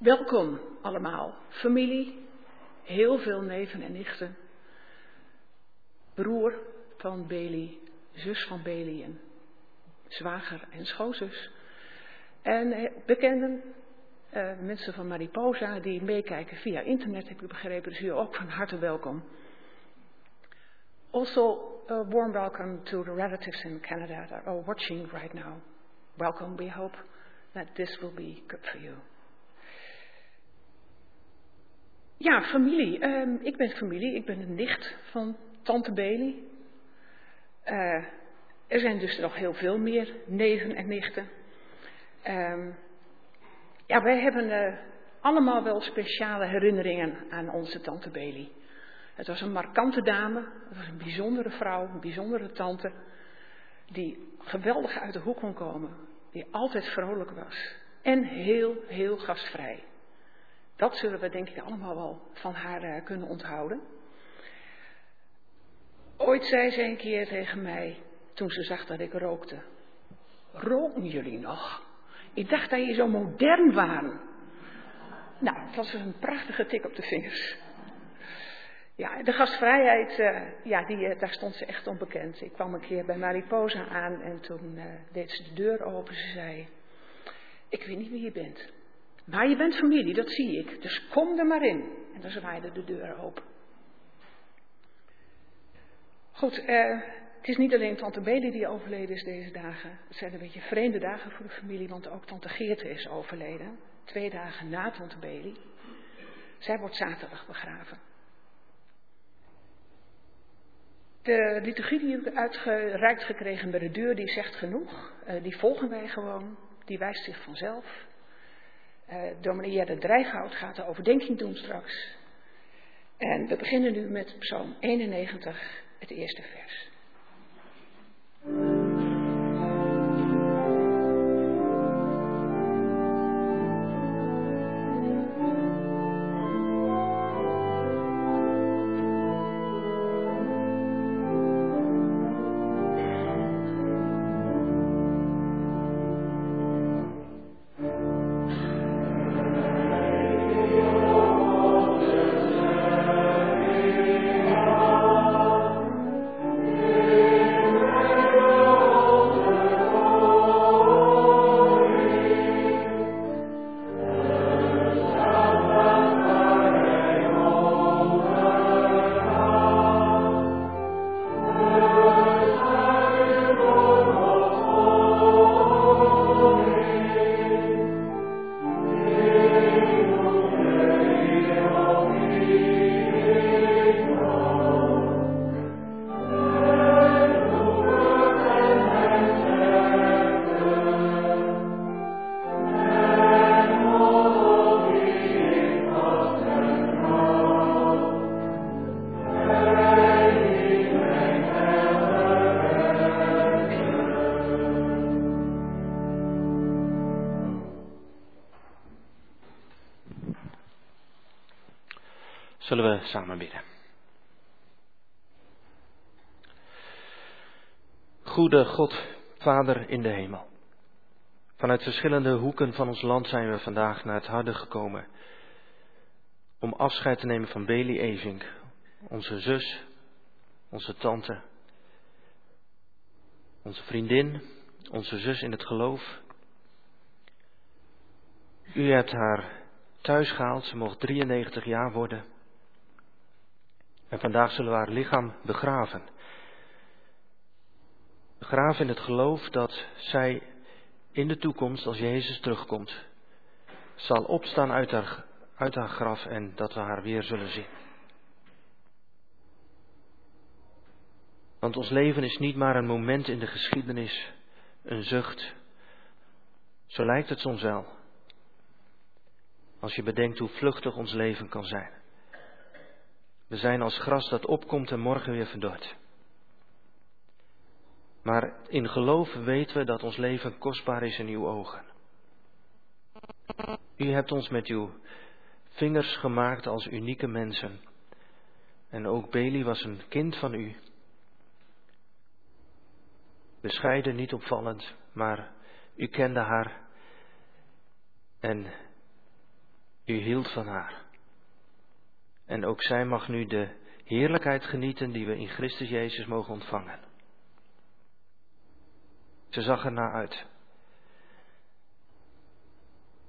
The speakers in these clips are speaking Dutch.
Welkom allemaal, familie, heel veel neven en nichten, broer van Beli, zus van Beli en zwager en schoonzus. En eh, bekenden, uh, mensen van Mariposa die meekijken via internet, heb ik begrepen, dus u ook van harte welkom. Also, a warm welcome to the relatives in Canada that are watching right now. Welcome, we hope that this will be good for you. Ja, familie. Um, ik ben familie. Ik ben een nicht van tante Beli. Uh, er zijn dus nog heel veel meer neven en nichten. Um, ja, wij hebben uh, allemaal wel speciale herinneringen aan onze tante Beli. Het was een markante dame, het was een bijzondere vrouw, een bijzondere tante, die geweldig uit de hoek kon komen, die altijd vrolijk was en heel, heel gastvrij. Dat zullen we denk ik allemaal wel van haar uh, kunnen onthouden. Ooit zei ze een keer tegen mij, toen ze zag dat ik rookte. Roken jullie nog? Ik dacht dat je zo modern waren. Nou, dat was een prachtige tik op de vingers. Ja, de gastvrijheid, uh, ja, die, uh, daar stond ze echt onbekend. Ik kwam een keer bij Mariposa aan en toen deed ze de deur open. Ze zei, ik weet niet wie je bent. Maar je bent familie, dat zie ik. Dus kom er maar in. En dan zwaaide de deur open. Goed, uh, het is niet alleen tante Beli die overleden is deze dagen. Het zijn een beetje vreemde dagen voor de familie, want ook tante Geerte is overleden. Twee dagen na tante Beli. Zij wordt zaterdag begraven. De liturgie die ik uitgereikt gekregen bij de deur, die zegt genoeg. Uh, die volgen wij gewoon. Die wijst zich vanzelf. Uh, dominee Jelle gaat de overdenking doen straks. En we beginnen nu met Psalm 91, het eerste vers. Zullen we samen bidden. Goede God, Vader in de hemel. Vanuit verschillende hoeken van ons land zijn we vandaag naar het harde gekomen om afscheid te nemen van Beli Evink, onze zus, onze tante, onze vriendin, onze zus in het geloof. U hebt haar thuis gehaald, ze mocht 93 jaar worden. En vandaag zullen we haar lichaam begraven. Begraven in het geloof dat zij in de toekomst, als Jezus terugkomt, zal opstaan uit haar, uit haar graf en dat we haar weer zullen zien. Want ons leven is niet maar een moment in de geschiedenis, een zucht. Zo lijkt het soms wel. Als je bedenkt hoe vluchtig ons leven kan zijn. We zijn als gras dat opkomt en morgen weer verdort. Maar in geloof weten we dat ons leven kostbaar is in uw ogen. U hebt ons met uw vingers gemaakt als unieke mensen. En ook Beli was een kind van u. Bescheiden, niet opvallend, maar u kende haar. En U hield van haar. En ook zij mag nu de heerlijkheid genieten die we in Christus Jezus mogen ontvangen. Ze zag er naar uit.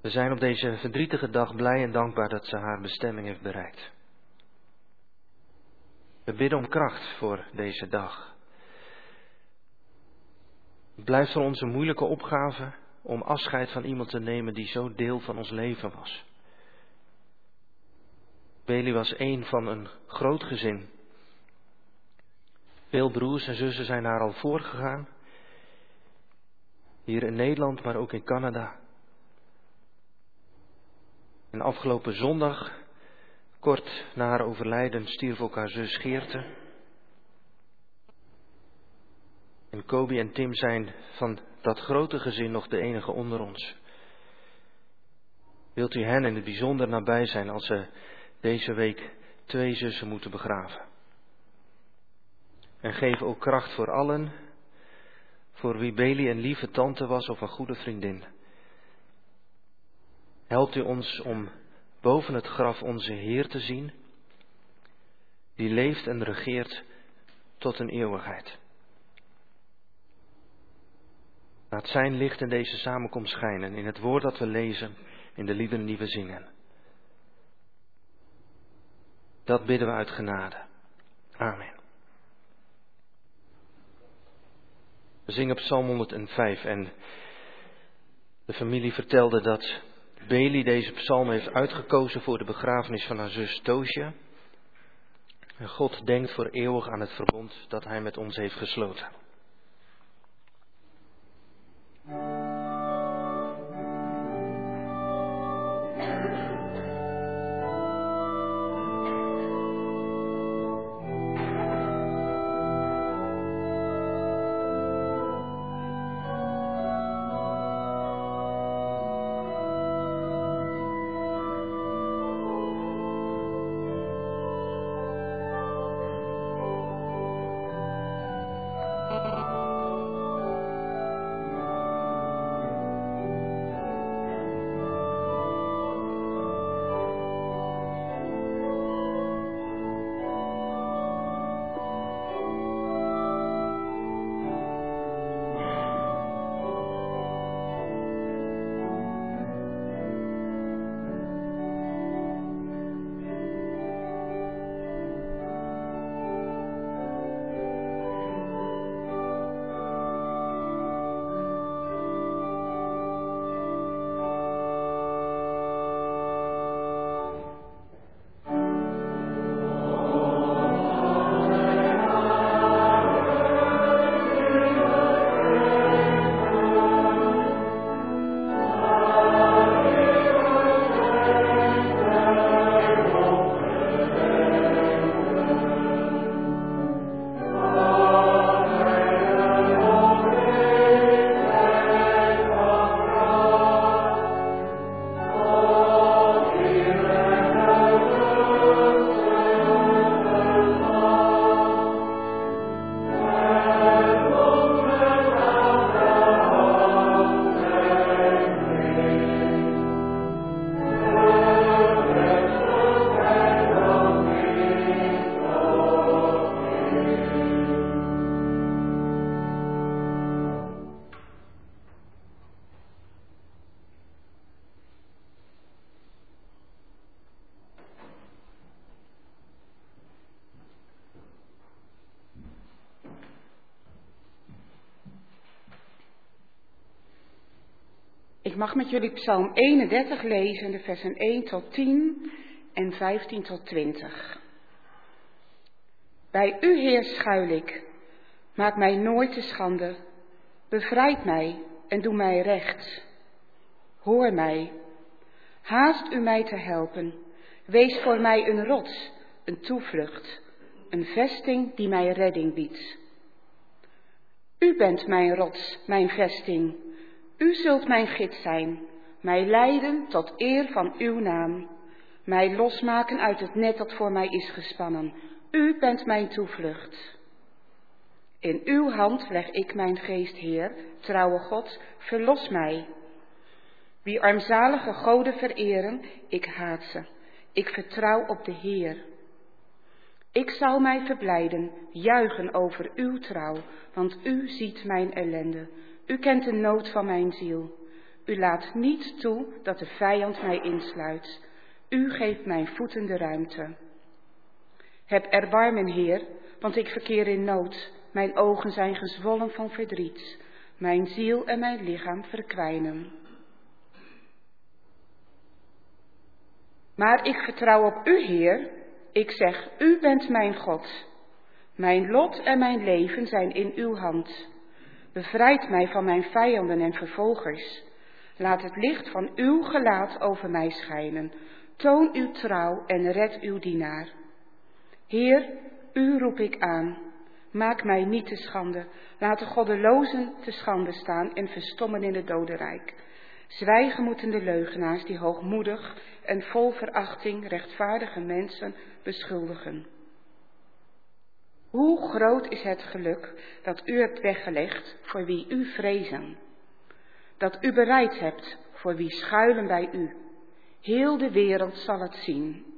We zijn op deze verdrietige dag blij en dankbaar dat ze haar bestemming heeft bereikt. We bidden om kracht voor deze dag. Het blijft voor ons een moeilijke opgave om afscheid van iemand te nemen die zo deel van ons leven was. Beli was een van een groot gezin. Veel broers en zussen zijn haar al voorgegaan. Hier in Nederland, maar ook in Canada. En afgelopen zondag, kort na haar overlijden, stierf ook haar zus Geerte. En Kobi en Tim zijn van dat grote gezin nog de enige onder ons. Wilt u hen in het bijzonder nabij zijn als ze deze week twee zussen moeten begraven? En geef ook kracht voor allen, voor wie Beli een lieve tante was of een goede vriendin. Helpt u ons om boven het graf onze Heer te zien, die leeft en regeert tot een eeuwigheid. Laat zijn licht in deze samenkomst schijnen, in het woord dat we lezen, in de liederen die we zingen. Dat bidden we uit genade. Amen. We zingen Psalm 105 en de familie vertelde dat Beli deze psalm heeft uitgekozen voor de begrafenis van haar zus Toosje. En God denkt voor eeuwig aan het verbond dat hij met ons heeft gesloten. Met jullie Psalm 31 lezen, de versen 1 tot 10 en 15 tot 20. Bij u, Heer, schuil ik. Maak mij nooit te schande. Bevrijd mij en doe mij recht. Hoor mij. Haast u mij te helpen. Wees voor mij een rots, een toevlucht, een vesting die mij redding biedt. U bent mijn rots, mijn vesting. U zult mijn gids zijn, mij leiden tot eer van uw naam, mij losmaken uit het net dat voor mij is gespannen. U bent mijn toevlucht. In uw hand leg ik mijn geest, Heer, trouwe God, verlos mij. Wie armzalige goden vereren, ik haat ze. Ik vertrouw op de Heer. Ik zal mij verblijden, juichen over uw trouw, want u ziet mijn ellende. U kent de nood van mijn ziel. U laat niet toe dat de vijand mij insluit. U geeft mijn voeten de ruimte. Heb erbarmen, Heer, want ik verkeer in nood. Mijn ogen zijn gezwollen van verdriet. Mijn ziel en mijn lichaam verkwijnen. Maar ik vertrouw op U, Heer. Ik zeg, U bent mijn God. Mijn lot en mijn leven zijn in Uw hand. Bevrijd mij van mijn vijanden en vervolgers. Laat het licht van Uw gelaat over mij schijnen. Toon Uw trouw en red Uw dienaar. Heer, U roep ik aan. Maak mij niet te schande. Laat de goddelozen te schande staan en verstommen in het dodenrijk. Zwijgen moeten de leugenaars die hoogmoedig en vol verachting rechtvaardige mensen beschuldigen. Hoe groot is het geluk dat u hebt weggelegd voor wie u vrezen, dat u bereid hebt voor wie schuilen bij u. Heel de wereld zal het zien.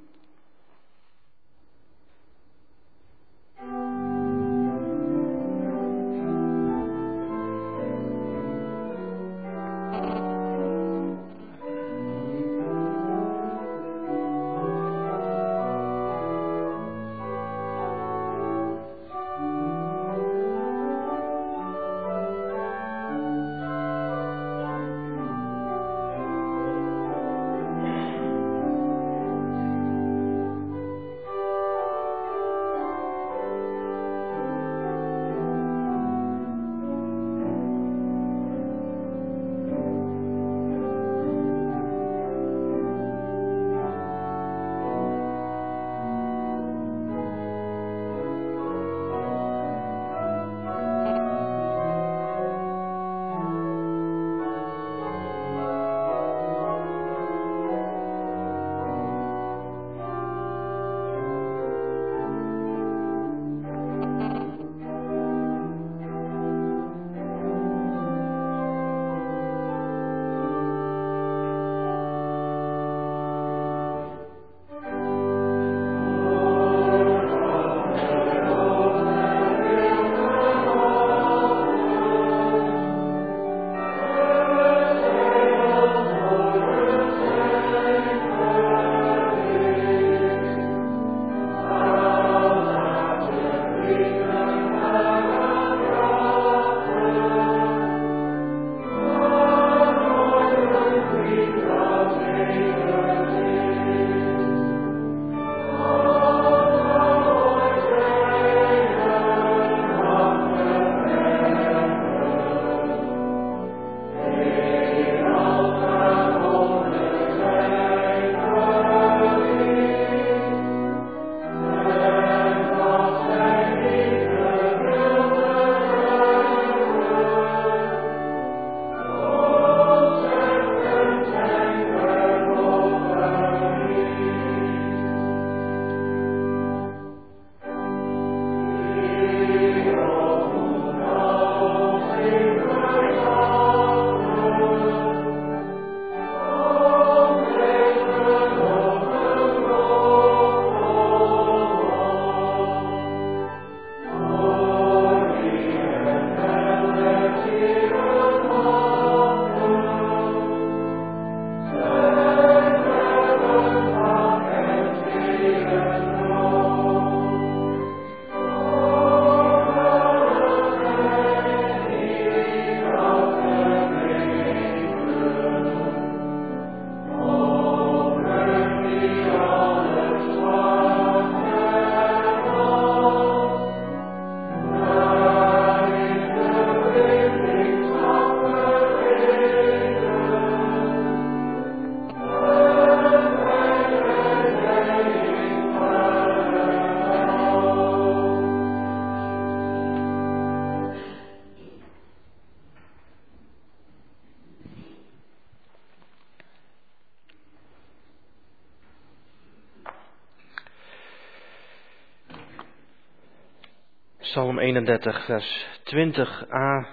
Psalm 31, vers 20a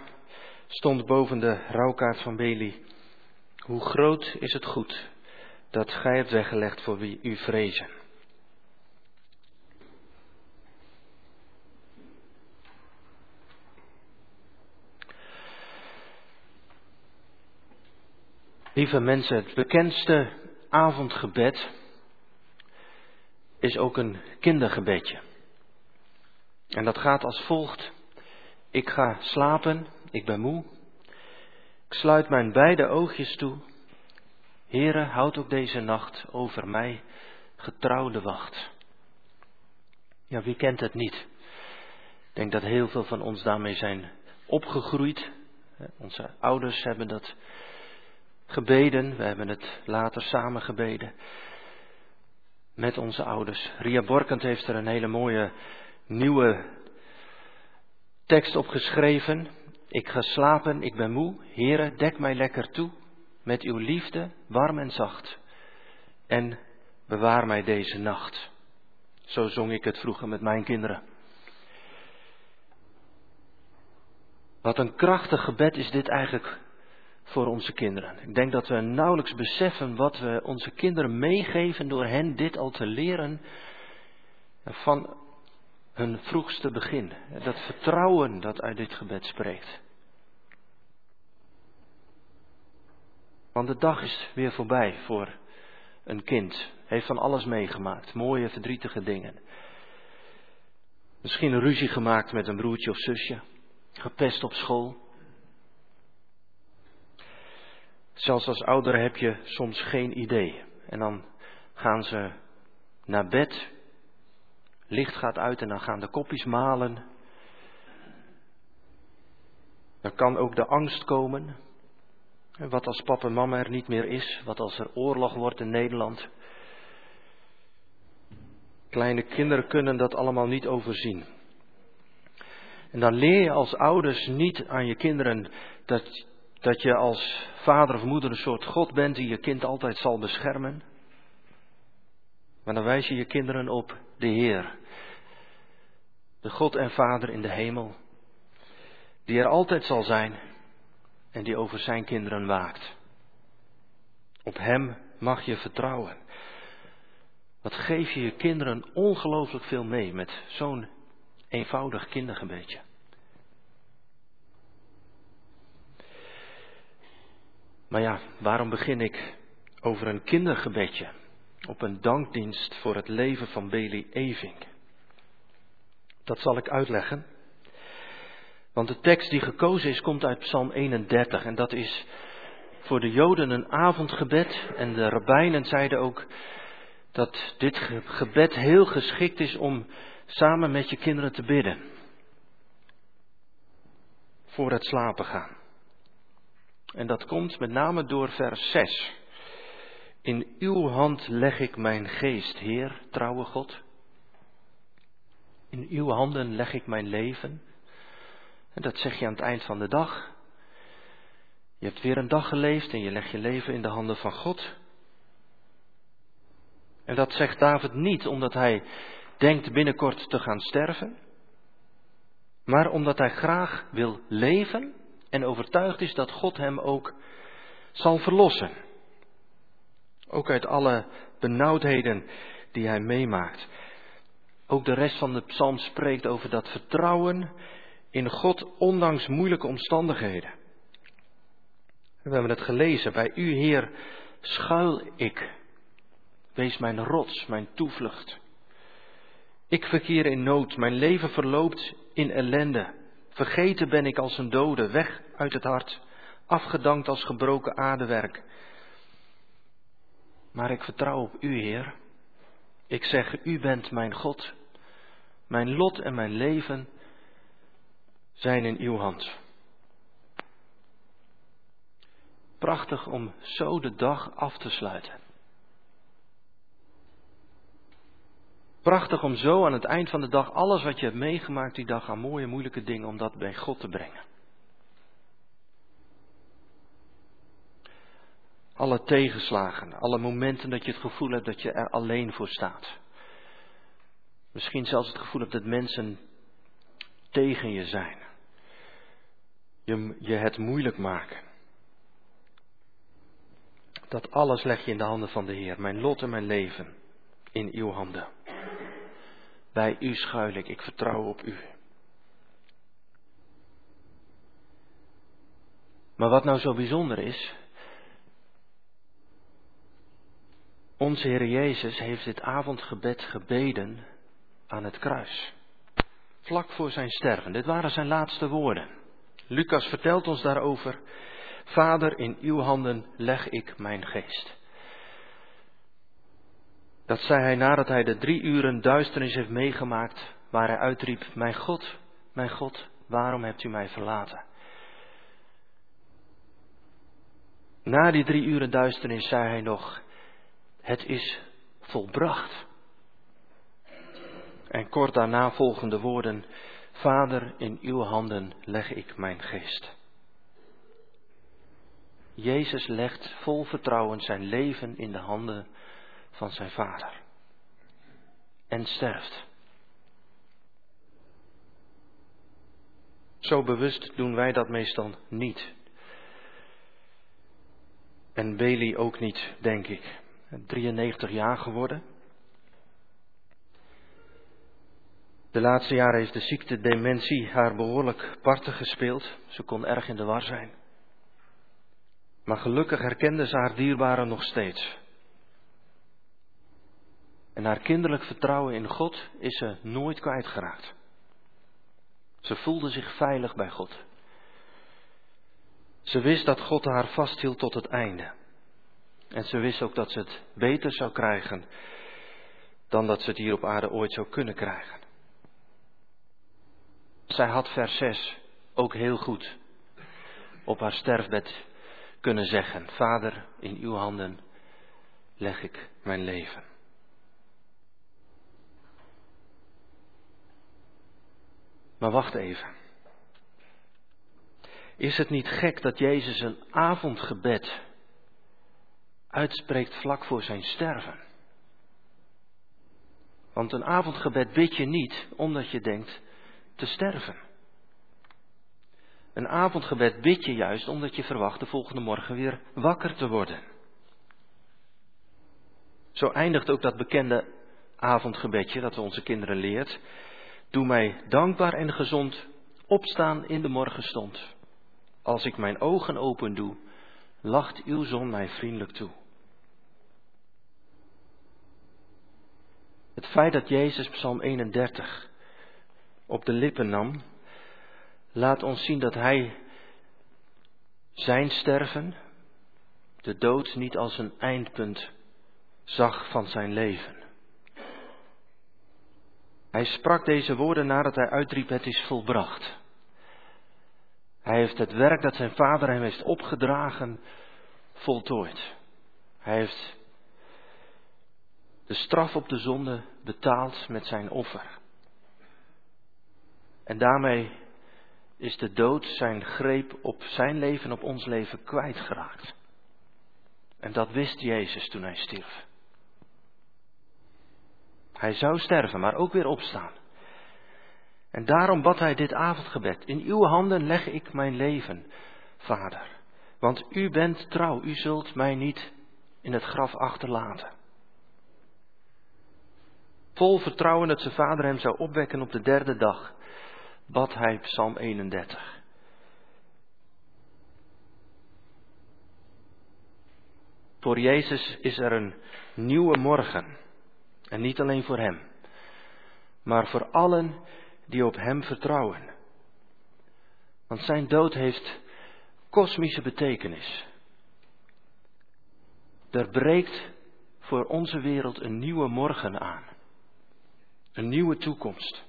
stond boven de rouwkaart van Beli. Hoe groot is het goed dat gij hebt weggelegd voor wie u vrezen. Lieve mensen, het bekendste avondgebed is ook een kindergebedje. En dat gaat als volgt. Ik ga slapen, ik ben moe. Ik sluit mijn beide oogjes toe. Heere, houd ook deze nacht over mij getrouwde wacht. Ja, wie kent het niet? Ik denk dat heel veel van ons daarmee zijn opgegroeid. Onze ouders hebben dat gebeden. We hebben het later samen gebeden met onze ouders. Ria Borkent heeft er een hele mooie nieuwe tekst op geschreven. Ik ga slapen, ik ben moe. Heere, dek mij lekker toe met uw liefde, warm en zacht. En bewaar mij deze nacht. Zo zong ik het vroeger met mijn kinderen. Wat een krachtig gebed is dit eigenlijk voor onze kinderen. Ik denk dat we nauwelijks beseffen wat we onze kinderen meegeven door hen dit al te leren van hun vroegste begin. Dat vertrouwen dat uit dit gebed spreekt. Want de dag is weer voorbij voor een kind. Heeft van alles meegemaakt. Mooie, verdrietige dingen. Misschien een ruzie gemaakt met een broertje of zusje. Gepest op school. Zelfs als ouder heb je soms geen idee. En dan gaan ze naar bed. Licht gaat uit en dan gaan de kopjes malen. Dan kan ook de angst komen. Wat als papa en mama er niet meer is? Wat als er oorlog wordt in Nederland? Kleine kinderen kunnen dat allemaal niet overzien. En dan leer je als ouders niet aan je kinderen dat, dat je als vader of moeder een soort God bent die je kind altijd zal beschermen. Maar dan wijs je je kinderen op de Heer. De God en Vader in de hemel. Die er altijd zal zijn en die over zijn kinderen waakt. Op Hem mag je vertrouwen. Wat geef je je kinderen ongelooflijk veel mee met zo'n eenvoudig kindergebedje. Maar ja, waarom begin ik over een kindergebedje op een dankdienst voor het leven van Bailey Eving? Dat zal ik uitleggen. Want de tekst die gekozen is, komt uit Psalm 31. En dat is voor de Joden een avondgebed. En de rabbijnen zeiden ook dat dit gebed heel geschikt is om samen met je kinderen te bidden. Voor het slapen gaan. En dat komt met name door vers 6. In uw hand leg ik mijn geest, Heer, trouwe God. In uw handen leg ik mijn leven. En dat zeg je aan het eind van de dag. Je hebt weer een dag geleefd en je legt je leven in de handen van God. En dat zegt David niet omdat hij denkt binnenkort te gaan sterven, maar omdat hij graag wil leven en overtuigd is dat God hem ook zal verlossen. Ook uit alle benauwdheden die hij meemaakt. Ook de rest van de psalm spreekt over dat vertrouwen in God ondanks moeilijke omstandigheden. We hebben het gelezen. Bij u, Heer, schuil ik. Wees mijn rots, mijn toevlucht. Ik verkeer in nood, mijn leven verloopt in ellende. Vergeten ben ik als een dode, weg uit het hart, afgedankt als gebroken aardewerk. Maar ik vertrouw op U, Heer. Ik zeg, U bent mijn God. Mijn lot en mijn leven zijn in uw hand. Prachtig om zo de dag af te sluiten. Prachtig om zo aan het eind van de dag alles wat je hebt meegemaakt die dag aan mooie, moeilijke dingen, om dat bij God te brengen. Alle tegenslagen, alle momenten dat je het gevoel hebt dat je er alleen voor staat. Misschien zelfs het gevoel hebt dat mensen tegen je zijn je, je het moeilijk maken. dat alles leg je in de handen van de Heer, mijn lot en mijn leven in uw handen. Bij u schuil ik, ik vertrouw op u. Maar wat nou zo bijzonder is, onze Heer Jezus heeft dit avondgebed gebeden aan het kruis. Vlak voor zijn sterven. Dit waren zijn laatste woorden. Lucas vertelt ons daarover. Vader, in uw handen leg ik mijn geest. Dat zei hij nadat hij de drie uren duisternis heeft meegemaakt, waar hij uitriep, mijn God, mijn God, waarom hebt u mij verlaten? Na die drie uren duisternis zei hij nog, het is volbracht. En kort daarna volgende woorden, Vader, in uw handen leg ik mijn geest. Jezus legt vol vertrouwen zijn leven in de handen van zijn Vader. En sterft. Zo bewust doen wij dat meestal niet. En Bailey ook niet, denk ik. 93 jaar geworden. De laatste jaren heeft de ziekte dementie haar behoorlijk parten gespeeld. Ze kon erg in de war zijn. Maar gelukkig herkende ze haar dierbare nog steeds. En haar kinderlijk vertrouwen in God is ze nooit kwijtgeraakt. Ze voelde zich veilig bij God. Ze wist dat God haar vasthield tot het einde. En ze wist ook dat ze het beter zou krijgen dan dat ze het hier op aarde ooit zou kunnen krijgen. Zij had vers 6 ook heel goed op haar sterfbed kunnen zeggen: Vader, in uw handen leg ik mijn leven. Maar wacht even. Is het niet gek dat Jezus een avondgebed uitspreekt vlak voor zijn sterven? Want een avondgebed bid je niet omdat je denkt te sterven. Een avondgebed bid je juist omdat je verwacht de volgende morgen weer wakker te worden. Zo eindigt ook dat bekende avondgebedje dat onze kinderen leert. Doe mij dankbaar en gezond opstaan in de morgenstond. Als ik mijn ogen open doe, lacht uw zon mij vriendelijk toe. Het feit dat Jezus Psalm 31 op de lippen nam, laat ons zien dat Hij zijn sterven, de dood, niet als een eindpunt zag van zijn leven. Hij sprak deze woorden nadat hij uitriep: Het is volbracht. Hij heeft het werk dat zijn vader hem heeft opgedragen voltooid. Hij heeft de straf op de zonde betaald met zijn offer. En daarmee is de dood zijn greep op zijn leven, op ons leven kwijtgeraakt. En dat wist Jezus toen hij stierf. Hij zou sterven, maar ook weer opstaan. En daarom bad hij dit avondgebed. In uw handen leg ik mijn leven, Vader. Want u bent trouw, u zult mij niet in het graf achterlaten. Vol vertrouwen dat zijn vader hem zou opwekken op de derde dag, bad hij Psalm 31. Voor Jezus is er een nieuwe morgen. En niet alleen voor Hem, maar voor allen die op Hem vertrouwen. Want Zijn dood heeft kosmische betekenis. Er breekt voor onze wereld een nieuwe morgen aan. Een nieuwe toekomst.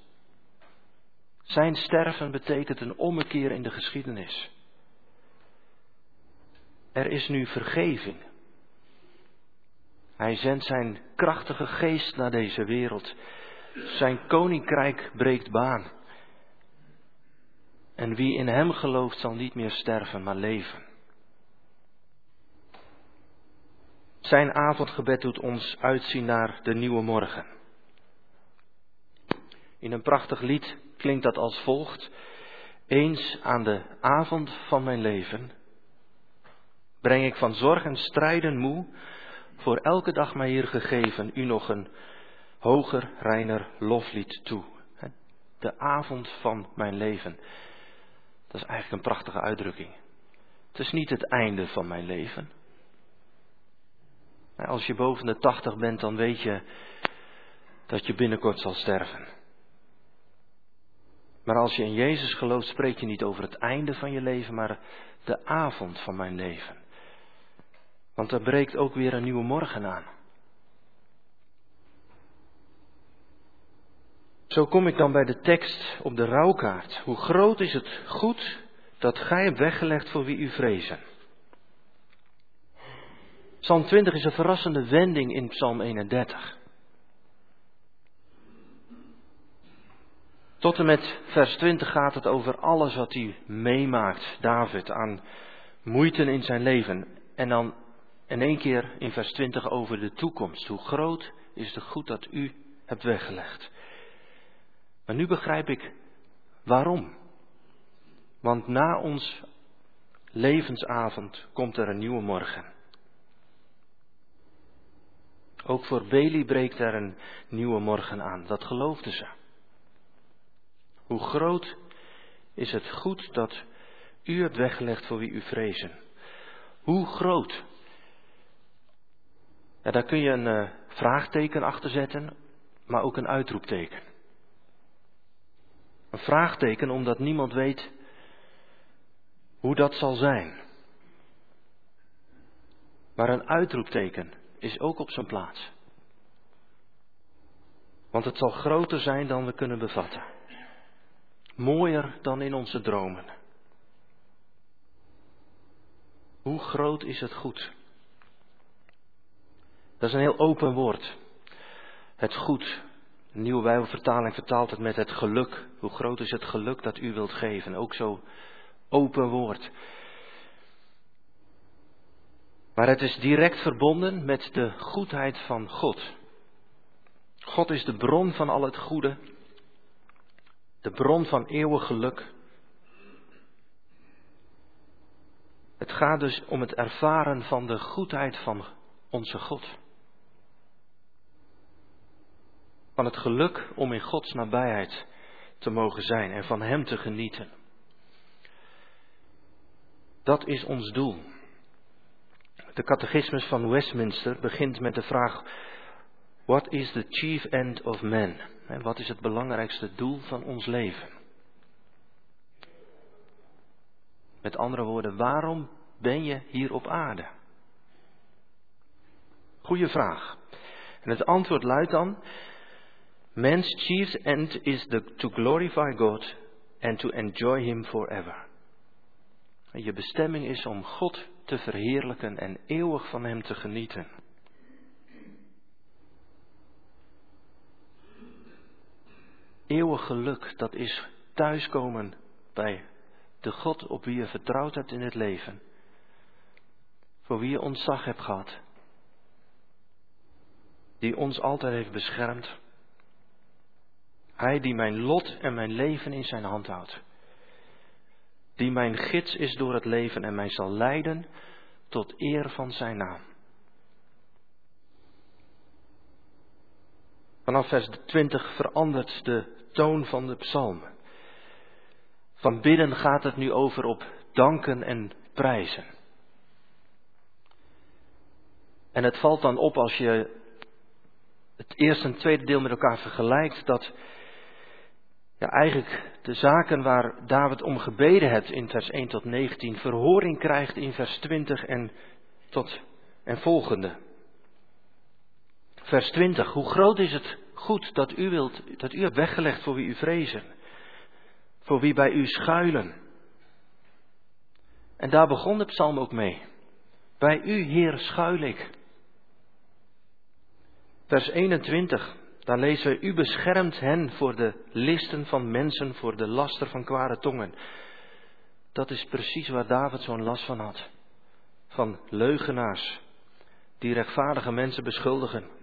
Zijn sterven betekent een ommekeer in de geschiedenis. Er is nu vergeving. Hij zendt zijn krachtige geest naar deze wereld. Zijn koninkrijk breekt baan. En wie in hem gelooft zal niet meer sterven, maar leven. Zijn avondgebed doet ons uitzien naar de nieuwe morgen. In een prachtig lied klinkt dat als volgt. Eens aan de avond van mijn leven breng ik van zorg en strijden moe, voor elke dag mij hier gegeven, u nog een hoger, reiner loflied toe. De avond van mijn leven. Dat is eigenlijk een prachtige uitdrukking. Het is niet het einde van mijn leven. Als je boven de tachtig bent, dan weet je dat je binnenkort zal sterven. Maar als je in Jezus gelooft, spreek je niet over het einde van je leven, maar de avond van mijn leven. Want er breekt ook weer een nieuwe morgen aan. Zo kom ik dan bij de tekst op de rouwkaart. Hoe groot is het goed dat gij hebt weggelegd voor wie u vrezen. Psalm 20 is een verrassende wending in Psalm 31. Tot en met vers 20 gaat het over alles wat hij meemaakt, David, aan moeite in zijn leven. En dan in één keer in vers 20 over de toekomst. Hoe groot is het goed dat u hebt weggelegd. Maar nu begrijp ik waarom. Want na ons levensavond komt er een nieuwe morgen. Ook voor Beli breekt er een nieuwe morgen aan. Dat geloofden ze. Hoe groot is het goed dat u hebt weggelegd voor wie u vrezen. Hoe groot? Ja, daar kun je een uh, vraagteken achter zetten, maar ook een uitroepteken. Een vraagteken omdat niemand weet hoe dat zal zijn. Maar een uitroepteken is ook op zijn plaats. Want het zal groter zijn dan we kunnen bevatten. Mooier dan in onze dromen. Hoe groot is het goed? Dat is een heel open woord. Het goed. De nieuwe Bijbelvertaling vertaalt het met het geluk. Hoe groot is het geluk dat u wilt geven? Ook zo open woord. Maar het is direct verbonden met de goedheid van God. God is de bron van al het goede, de bron van eeuwig geluk. Het gaat dus om het ervaren van de goedheid van onze God. Van het geluk om in Gods nabijheid te mogen zijn en van Hem te genieten. Dat is ons doel. De catechismus van Westminster begint met de vraag: What is the chief end of man? En wat is het belangrijkste doel van ons leven? Met andere woorden, waarom ben je hier op aarde? Goeie vraag. En het antwoord luidt dan: Man's chief end is to glorify God and to enjoy Him forever. Je bestemming is om God te verheerlijken en eeuwig van Hem te genieten. Eeuwig geluk, dat is thuiskomen bij de God op wie je vertrouwd hebt in het leven. Voor wie je ontzag hebt gehad. Die ons altijd heeft beschermd. Hij die mijn lot en mijn leven in zijn hand houdt die mijn gids is door het leven en mij zal leiden tot eer van zijn naam. Vanaf vers 20 verandert de toon van de psalm. Van bidden gaat het nu over op danken en prijzen. En het valt dan op als je het eerste en tweede deel met elkaar vergelijkt, dat ja, eigenlijk de zaken waar David om gebeden heeft in vers 1 tot 19 verhoring krijgt in vers 20 en, tot, en volgende. Vers 20. Hoe groot is het goed dat u, wilt, dat u hebt weggelegd voor wie u vrezen, voor wie bij u schuilen. En daar begon de psalm ook mee. Bij u, Heer, schuil ik. Vers 21. Dan lezen we, u beschermt hen voor de listen van mensen, voor de laster van kwade tongen. Dat is precies waar David zo'n last van had. Van leugenaars, die rechtvaardige mensen beschuldigen.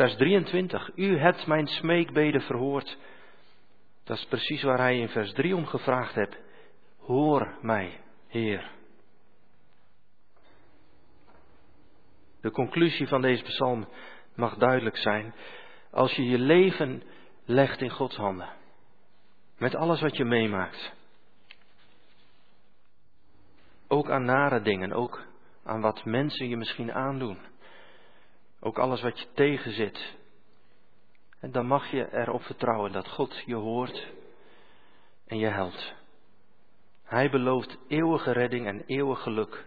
Vers 23. U hebt mijn smeekbeden verhoord. Dat is precies waar hij in vers 3 om gevraagd hebt. Hoor mij, Heer. De conclusie van deze psalm mag duidelijk zijn. Als je je leven legt in Gods handen. Met alles wat je meemaakt. Ook aan nare dingen, ook aan wat mensen je misschien aandoen. Ook alles wat je tegenzit. En dan mag je erop vertrouwen dat God je hoort en je helpt. Hij belooft eeuwige redding en eeuwig geluk.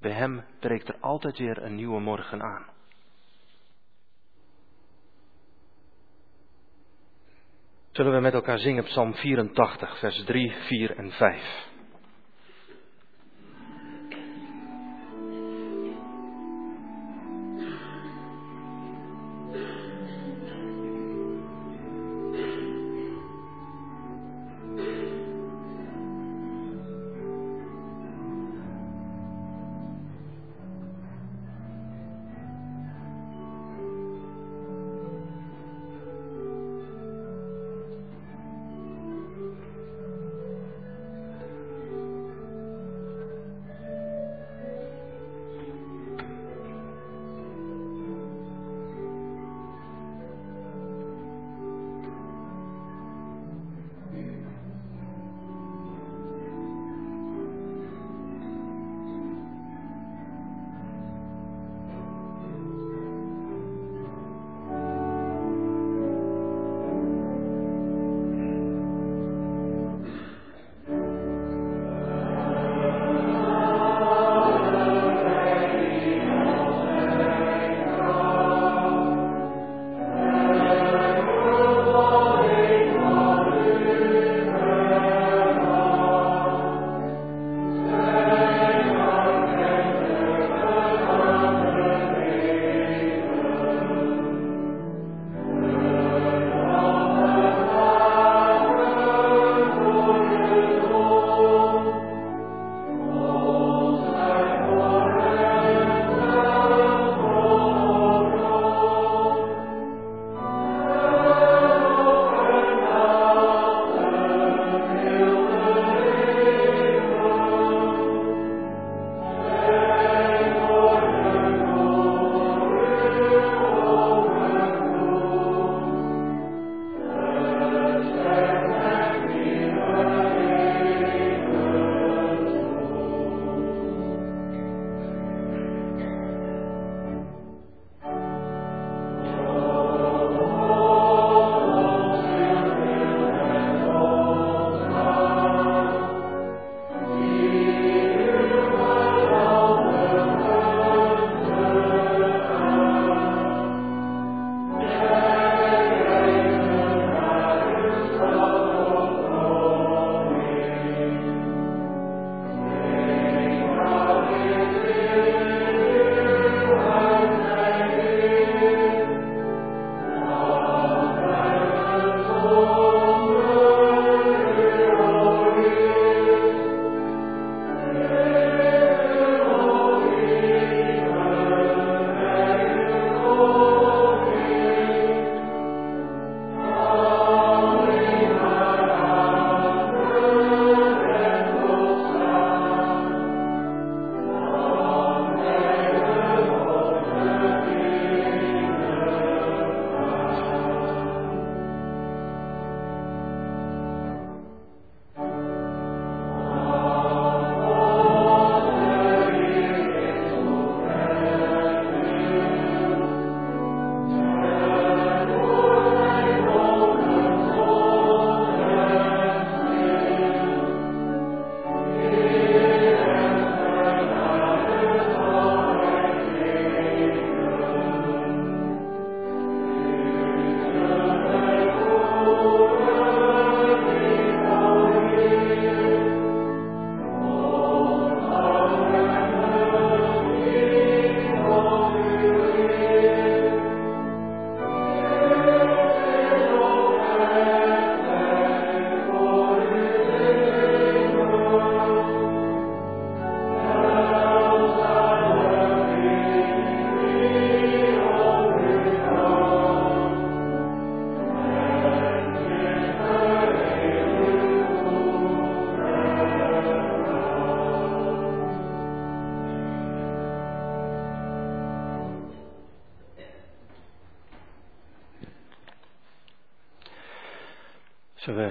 Bij hem breekt er altijd weer een nieuwe morgen aan. Zullen we met elkaar zingen Psalm 84, vers 3, 4 en 5.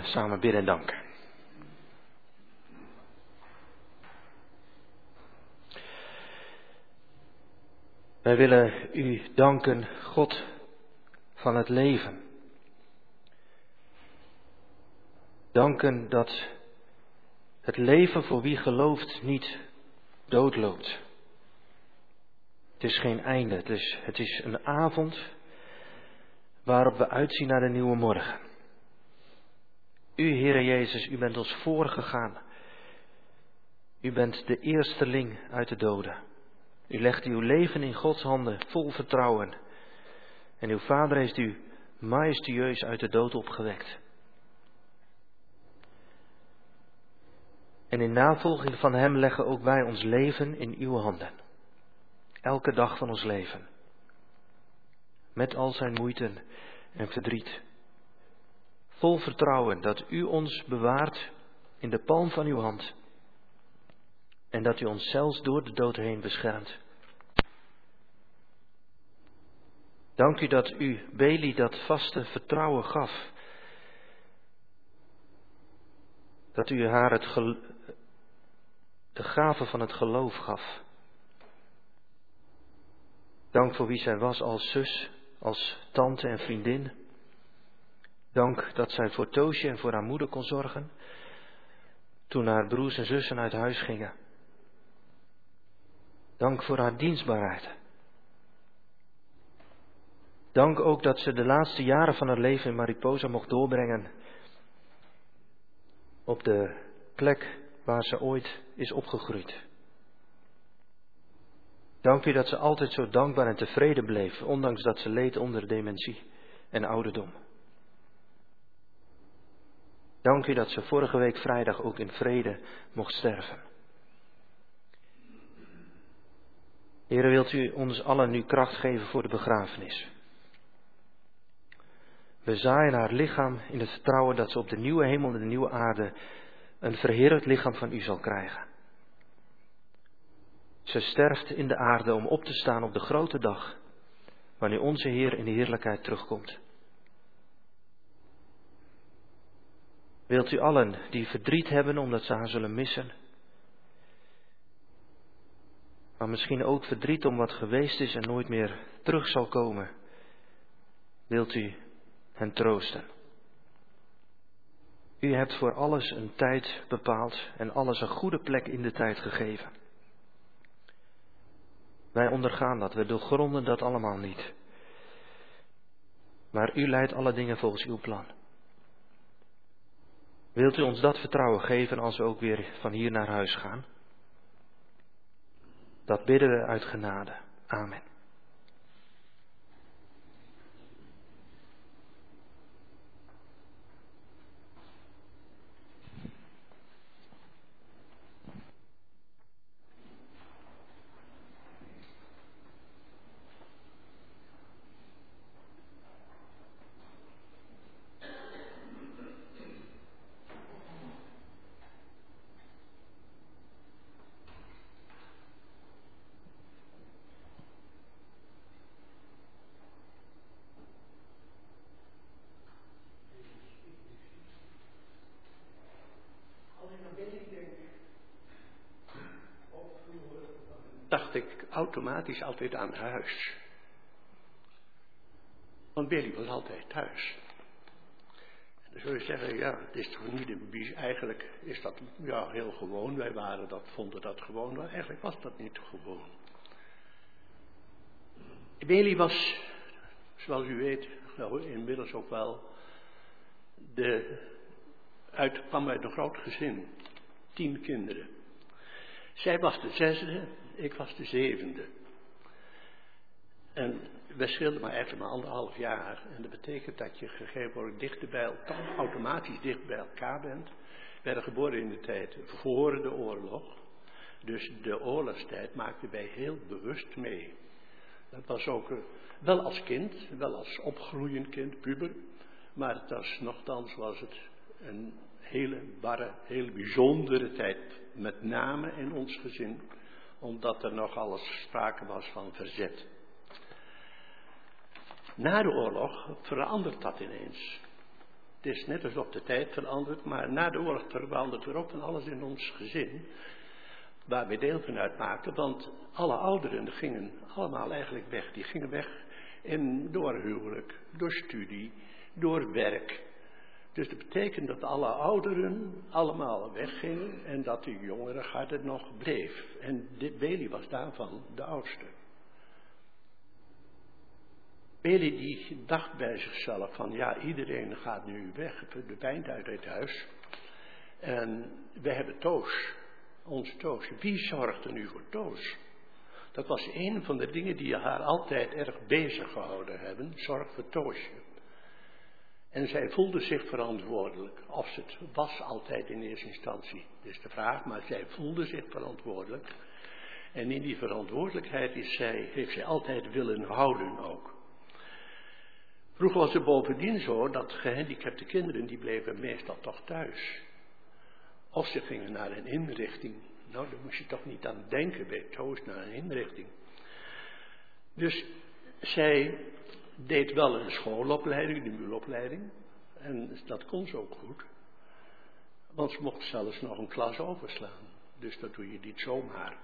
Samen bidden en danken. Wij willen u danken, God van het leven. Danken dat het leven voor wie gelooft niet doodloopt. Het is geen einde, het is, het is een avond waarop we uitzien naar de nieuwe morgen. U, Heere Jezus, u bent ons voorgegaan. U bent de eersteling uit de doden. U legt uw leven in Gods handen, vol vertrouwen. En uw Vader heeft u majestueus uit de dood opgewekt. En in navolging van Hem leggen ook wij ons leven in uw handen. Elke dag van ons leven. Met al zijn moeiten en verdriet. Vol vertrouwen dat u ons bewaart in de palm van uw hand. En dat u ons zelfs door de dood heen beschermt. Dank u dat u Beli dat vaste vertrouwen gaf. Dat u haar het de gave van het geloof gaf. Dank voor wie zij was als zus, als tante en vriendin. Dank dat zij voor Toosje en voor haar moeder kon zorgen toen haar broers en zussen uit huis gingen. Dank voor haar dienstbaarheid. Dank ook dat ze de laatste jaren van haar leven in Mariposa mocht doorbrengen. Op de plek waar ze ooit is opgegroeid. Dank u dat ze altijd zo dankbaar en tevreden bleef, ondanks dat ze leed onder dementie en ouderdom. Dank u dat ze vorige week vrijdag ook in vrede mocht sterven. Heren, wilt u ons allen nu kracht geven voor de begrafenis? We zaaien haar lichaam in het vertrouwen dat ze op de nieuwe hemel en de nieuwe aarde een verheerlijk lichaam van u zal krijgen. Ze sterft in de aarde om op te staan op de grote dag, wanneer onze Heer in de heerlijkheid terugkomt. Wilt u allen die verdriet hebben omdat ze haar zullen missen, maar misschien ook verdriet om wat geweest is en nooit meer terug zal komen, wilt u hen troosten? U hebt voor alles een tijd bepaald en alles een goede plek in de tijd gegeven. Wij ondergaan dat, we doorgronden dat allemaal niet. Maar u leidt alle dingen volgens uw plan. Wilt u ons dat vertrouwen geven als we ook weer van hier naar huis gaan? Dat bidden we uit genade. Amen. Automatisch altijd aan huis. Want Billy was altijd thuis. En dan zul je zeggen, ja, het is toch niet bies. Eigenlijk is dat ja, heel gewoon. Wij waren dat, vonden dat gewoon, maar eigenlijk was dat niet gewoon. Billy was, zoals u weet, nou, inmiddels ook wel, de, uit, kwam uit een groot gezin. Tien kinderen. Zij was de zesde ik was de zevende. En we scheelden maar eigenlijk maar anderhalf jaar. En dat betekent dat je gegeven wordt dichter bij elkaar, automatisch dicht bij elkaar bent. We werden geboren in de tijd voor de oorlog. Dus de oorlogstijd maakte wij heel bewust mee. Dat was ook eh, wel als kind, wel als opgroeiend kind, puber. Maar het was nogthans was het een hele barre, hele bijzondere tijd. Met name in ons gezin omdat er nog alles sprake was van verzet. Na de oorlog verandert dat ineens. Het is net alsof de tijd verandert, maar na de oorlog verandert er ook van alles in ons gezin. Waar we deel van uitmaakten, want alle ouderen gingen allemaal eigenlijk weg. Die gingen weg in, door huwelijk, door studie, door werk. Dus dat betekent dat alle ouderen allemaal weggingen en dat de jongere garde nog bleef. En Beli was daarvan de oudste. Beli die dacht bij zichzelf van ja, iedereen gaat nu weg, verdwijnt uit het huis. En we hebben Toos, ons Toos. Wie zorgt er nu voor Toos? Dat was een van de dingen die haar altijd erg bezig gehouden hebben, zorg voor Toosje. En zij voelde zich verantwoordelijk. Of ze het was altijd in eerste instantie, is de vraag, maar zij voelde zich verantwoordelijk. En in die verantwoordelijkheid is zij, heeft zij altijd willen houden ook. Vroeger was het bovendien zo dat gehandicapte kinderen, die bleven meestal toch thuis. Of ze gingen naar een inrichting. Nou, daar moest je toch niet aan denken bij naar een inrichting. Dus zij deed wel een schoolopleiding, de muulopleiding. En dat kon ze ook goed. Want ze mocht zelfs nog een klas overslaan. Dus dat doe je niet zomaar.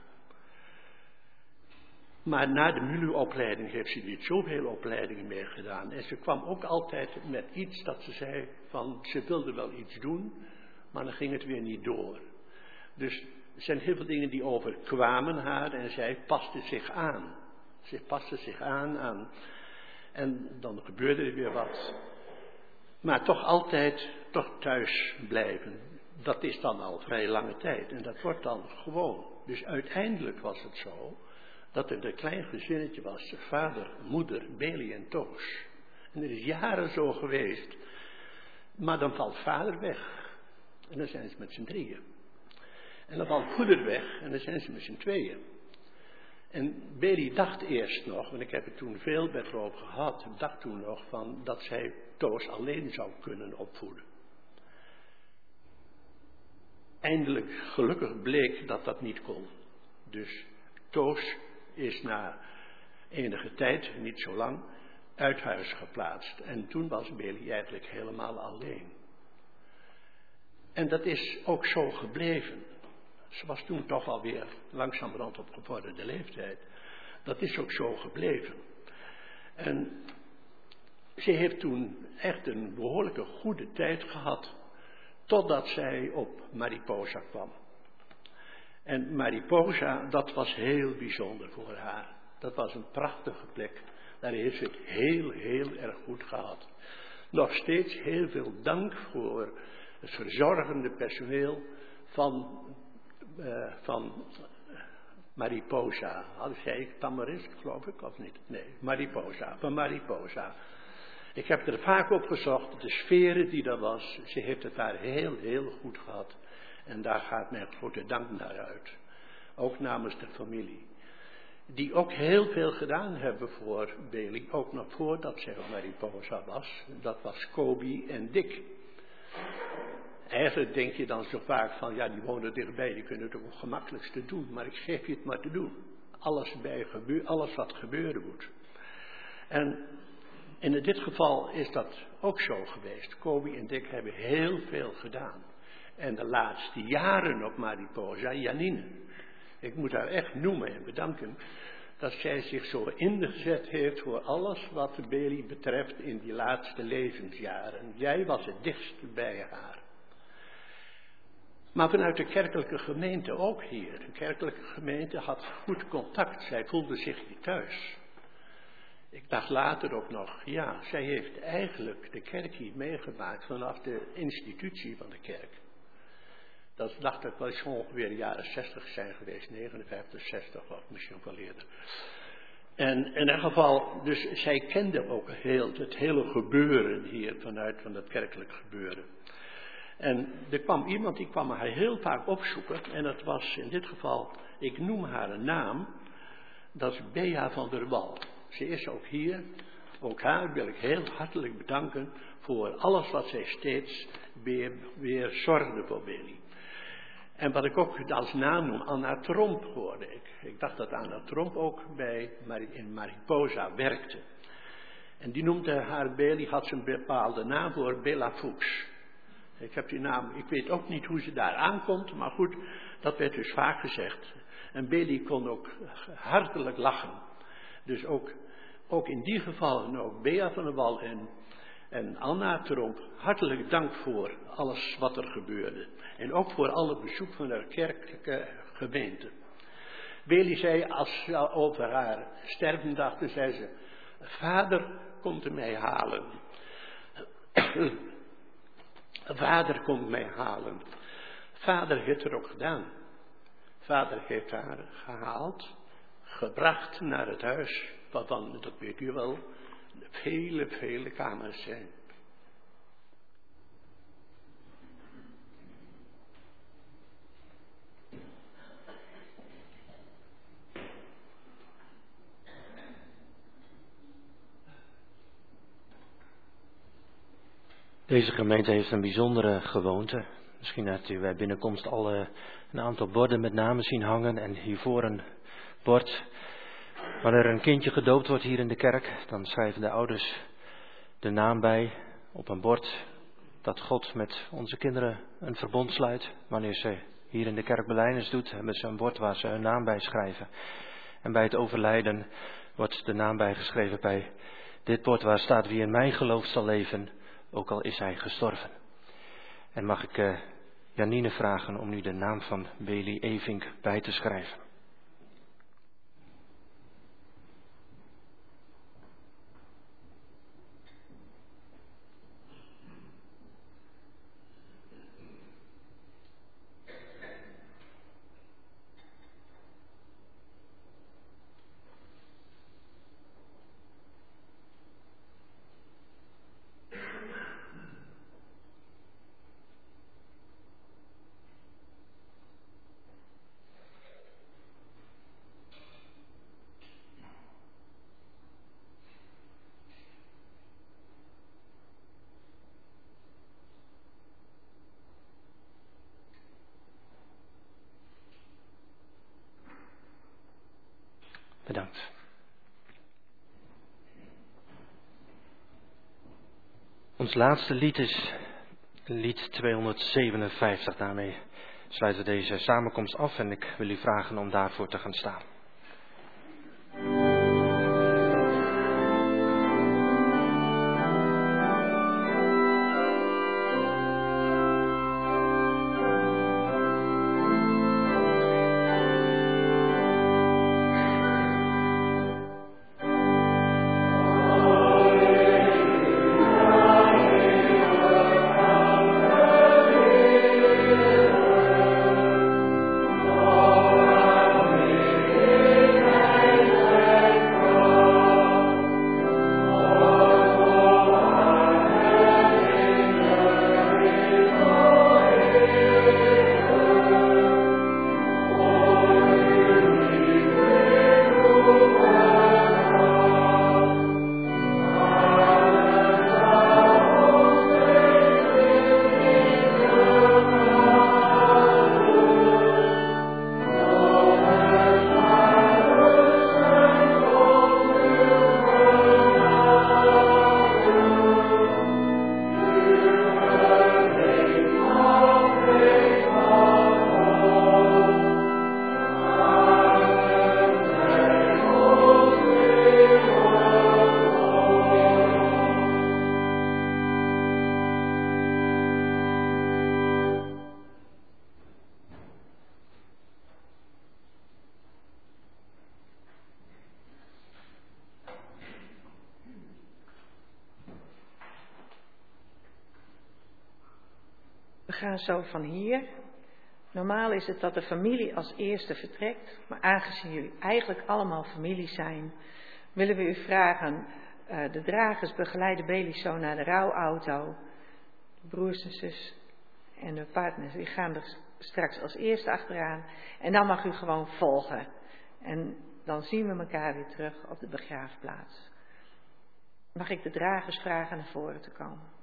Maar na de MULU-opleiding heeft ze niet zoveel opleidingen meer gedaan. En ze kwam ook altijd met iets dat ze zei van ze wilde wel iets doen, maar dan ging het weer niet door. Dus er zijn heel veel dingen die overkwamen haar en zij paste zich aan. Ze paste zich aan aan. En dan gebeurde er weer wat. Maar toch altijd toch thuis blijven. Dat is dan al vrij lange tijd. En dat wordt dan gewoon. Dus uiteindelijk was het zo dat er een klein gezinnetje was. Vader, moeder, Beli en Toos. En er is jaren zo geweest. Maar dan valt vader weg. En dan zijn ze met z'n drieën. En dan valt moeder weg. En dan zijn ze met z'n tweeën. En Beli dacht eerst nog, want ik heb het toen veel met haar gehad, dacht toen nog van dat zij Toos alleen zou kunnen opvoeden. Eindelijk, gelukkig bleek dat dat niet kon. Dus Toos is na enige tijd, niet zo lang, uit huis geplaatst. En toen was Billy eigenlijk helemaal alleen. En dat is ook zo gebleven. Ze was toen toch alweer langzamerhand op gevorderde leeftijd. Dat is ook zo gebleven. En ze heeft toen echt een behoorlijke goede tijd gehad. Totdat zij op Mariposa kwam. En Mariposa, dat was heel bijzonder voor haar. Dat was een prachtige plek. Daar heeft ze het heel, heel erg goed gehad. Nog steeds heel veel dank voor het verzorgende personeel van, uh, van Mariposa. Had ik Tamarisk, geloof ik, of niet? Nee, Mariposa, van Mariposa. Ik heb er vaak op gezocht, de sferen die er was. Ze heeft het daar heel, heel goed gehad. En daar gaat mijn grote dank naar uit. Ook namens de familie. Die ook heel veel gedaan hebben voor Bailey. Ook nog voordat zij op Mariposa was. Dat was Kobe en Dick. Eigenlijk denk je dan zo vaak van, ja, die wonen dichtbij, die kunnen het ook het gemakkelijkste doen. Maar ik geef je het maar te doen. Alles, bij gebeur, alles wat gebeuren moet. En in dit geval is dat ook zo geweest. Kobe en Dick hebben heel veel gedaan. En de laatste jaren op Mariposa, Janine. Ik moet haar echt noemen en bedanken dat zij zich zo ingezet heeft voor alles wat Bailey betreft in die laatste levensjaren. Jij was het dichtst bij haar. Maar vanuit de kerkelijke gemeente ook hier. De kerkelijke gemeente had goed contact. Zij voelde zich niet thuis. Ik dacht later ook nog, ja, zij heeft eigenlijk de kerk hier meegemaakt vanaf de institutie van de kerk. Dat dacht ik wel eens ongeveer de jaren 60 zijn geweest, 59, 60 of misschien wel eerder. En in elk geval, dus zij kende ook heel, het hele gebeuren hier vanuit van dat kerkelijk gebeuren. En er kwam iemand die kwam haar heel vaak opzoeken. En dat was in dit geval, ik noem haar een naam. Dat is Bea van der Wal. Ze is ook hier. Ook haar wil ik heel hartelijk bedanken voor alles wat zij steeds weer, weer zorgde voor Billy. En wat ik ook als naam noem, Anna Tromp hoorde ik. Ik dacht dat Anna Tromp ook bij, in Mariposa werkte. En die noemde haar Beli, had ze een bepaalde naam voor, Bella Fuchs. Ik heb die naam, ik weet ook niet hoe ze daar aankomt, maar goed, dat werd dus vaak gezegd. En Beli kon ook hartelijk lachen. Dus ook, ook in die gevallen, ook Bea van der Wal en, en Anna Tromp, hartelijk dank voor alles wat er gebeurde. En ook voor alle bezoek van de kerkelijke gemeente. Beli zei, als over haar sterven dachten, zei ze, vader komt mij halen. Vader komt mij halen. Vader heeft er ook gedaan. Vader heeft haar gehaald, gebracht naar het huis, waarvan, dat weet u wel, vele, vele kamers zijn. Deze gemeente heeft een bijzondere gewoonte. Misschien hebt u bij binnenkomst al uh, een aantal borden met namen zien hangen en hiervoor een bord. Wanneer een kindje gedoopt wordt hier in de kerk, dan schrijven de ouders de naam bij op een bord dat God met onze kinderen een verbond sluit. Wanneer ze hier in de kerk belijdenis doet, hebben ze een bord waar ze hun naam bij schrijven. En bij het overlijden wordt de naam bijgeschreven bij dit bord waar staat wie in mij gelooft zal leven, ook al is hij gestorven. En mag ik uh, Janine vragen om nu de naam van Beli Evink bij te schrijven. Bedankt. Ons laatste lied is lied 257. Daarmee sluiten we deze samenkomst af en ik wil u vragen om daarvoor te gaan staan. Gaan zo van hier. Normaal is het dat de familie als eerste vertrekt, maar aangezien jullie eigenlijk allemaal familie zijn, willen we u vragen, uh, de dragers begeleiden Beli zo naar de rouwauto. De broers en zus en de partners, die gaan er straks als eerste achteraan. En dan mag u gewoon volgen. En dan zien we elkaar weer terug op de begraafplaats. Mag ik de dragers vragen naar voren te komen?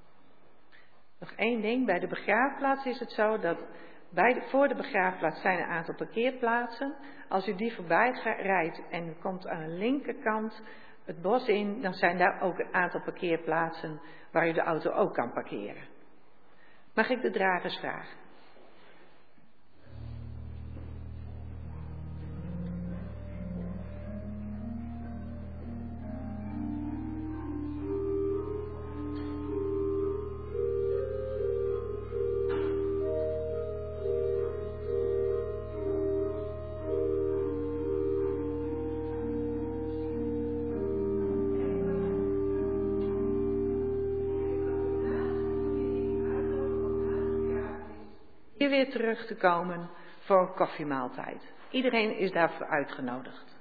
Nog één ding, bij de begraafplaats is het zo dat bij voor de begraafplaats zijn een aantal parkeerplaatsen. Als u die voorbij rijdt en u komt aan de linkerkant het bos in, dan zijn daar ook een aantal parkeerplaatsen waar u de auto ook kan parkeren. Mag ik de dragers vragen? terug te komen voor een koffiemaaltijd. Iedereen is daarvoor uitgenodigd.